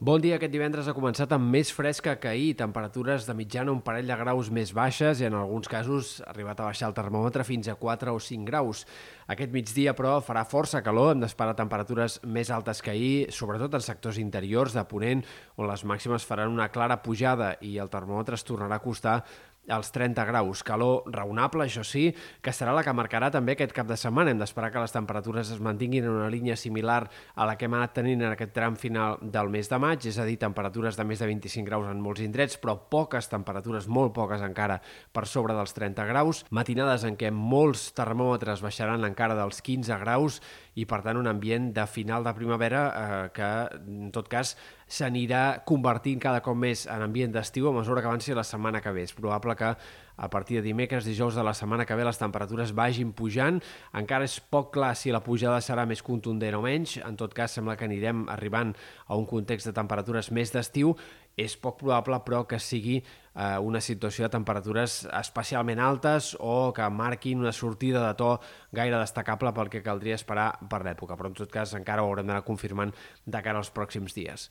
Bon dia. Aquest divendres ha començat amb més fresca que ahir, temperatures de mitjana un parell de graus més baixes i en alguns casos ha arribat a baixar el termòmetre fins a 4 o 5 graus. Aquest migdia, però, farà força calor, hem d'esperar temperatures més altes que ahir, sobretot en sectors interiors de Ponent, on les màximes faran una clara pujada i el termòmetre es tornarà a costar als 30 graus. Calor raonable, això sí, que serà la que marcarà també aquest cap de setmana. Hem d'esperar que les temperatures es mantinguin en una línia similar a la que hem anat tenint en aquest tram final del mes de maig, és a dir, temperatures de més de 25 graus en molts indrets, però poques temperatures, molt poques encara, per sobre dels 30 graus. Matinades en què molts termòmetres baixaran encara dels 15 graus i, per tant, un ambient de final de primavera eh, que, en tot cas, s'anirà convertint cada cop més en ambient d'estiu a mesura que avanci la setmana que ve. És probable que a partir de dimecres, dijous de la setmana que ve les temperatures vagin pujant. Encara és poc clar si la pujada serà més contundent o menys. En tot cas, sembla que anirem arribant a un context de temperatures més d'estiu. És poc probable, però, que sigui eh, una situació de temperatures especialment altes o que marquin una sortida de to gaire destacable pel que caldria esperar per l'època. Però, en tot cas, encara ho haurem d'anar confirmant de cara als pròxims dies.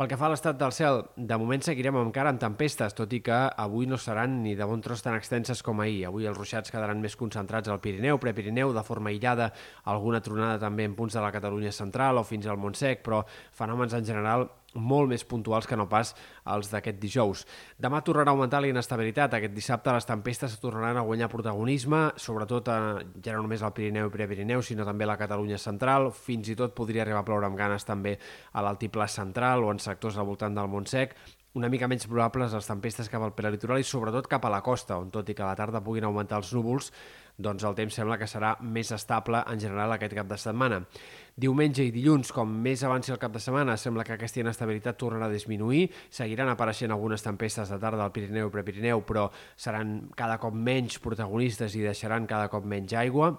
Pel que fa a l'estat del cel, de moment seguirem encara amb tempestes, tot i que avui no seran ni de bon tros tan extenses com ahir. Avui els ruixats quedaran més concentrats al Pirineu, Prepirineu, de forma aïllada, alguna tronada també en punts de la Catalunya central o fins al Montsec, però fenòmens en general molt més puntuals que no pas els d'aquest dijous. Demà tornarà a augmentar la inestabilitat. Aquest dissabte les tempestes tornaran a guanyar protagonisme, sobretot a, ja no només al Pirineu i Prepirineu, sinó també a la Catalunya central. Fins i tot podria arribar a ploure amb ganes també a l'altiplà central o en sectors al voltant del Montsec una mica menys probables les tempestes cap al prelitoral i sobretot cap a la costa, on tot i que a la tarda puguin augmentar els núvols, doncs el temps sembla que serà més estable en general aquest cap de setmana. Diumenge i dilluns, com més avanci el cap de setmana, sembla que aquesta inestabilitat tornarà a disminuir, seguiran apareixent algunes tempestes de tarda al Pirineu i Prepirineu, però seran cada cop menys protagonistes i deixaran cada cop menys aigua.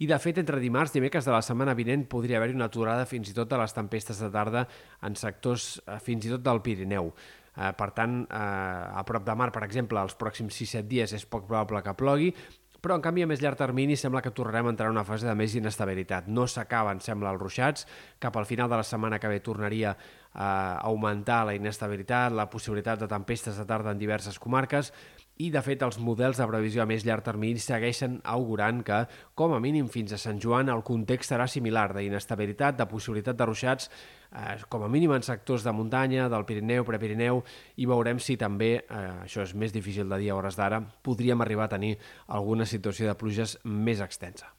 I, de fet, entre dimarts i dimecres de la setmana vinent podria haver-hi una aturada fins i tot de les tempestes de tarda en sectors eh, fins i tot del Pirineu. Eh, per tant, eh, a prop de mar, per exemple, els pròxims 6-7 dies és poc probable que plogui, però en canvi a més llarg termini sembla que tornarem a entrar en una fase de més inestabilitat. No s'acaben, sembla, els ruixats, cap al final de la setmana que ve tornaria a augmentar la inestabilitat, la possibilitat de tempestes de tarda en diverses comarques, i, de fet, els models de previsió a més llarg termini segueixen augurant que, com a mínim fins a Sant Joan, el context serà similar d'inestabilitat, de possibilitat de ruixats, eh, com a mínim en sectors de muntanya, del Pirineu, Prepirineu, i veurem si també, eh, això és més difícil de dir a hores d'ara, podríem arribar a tenir alguna situació de pluges més extensa.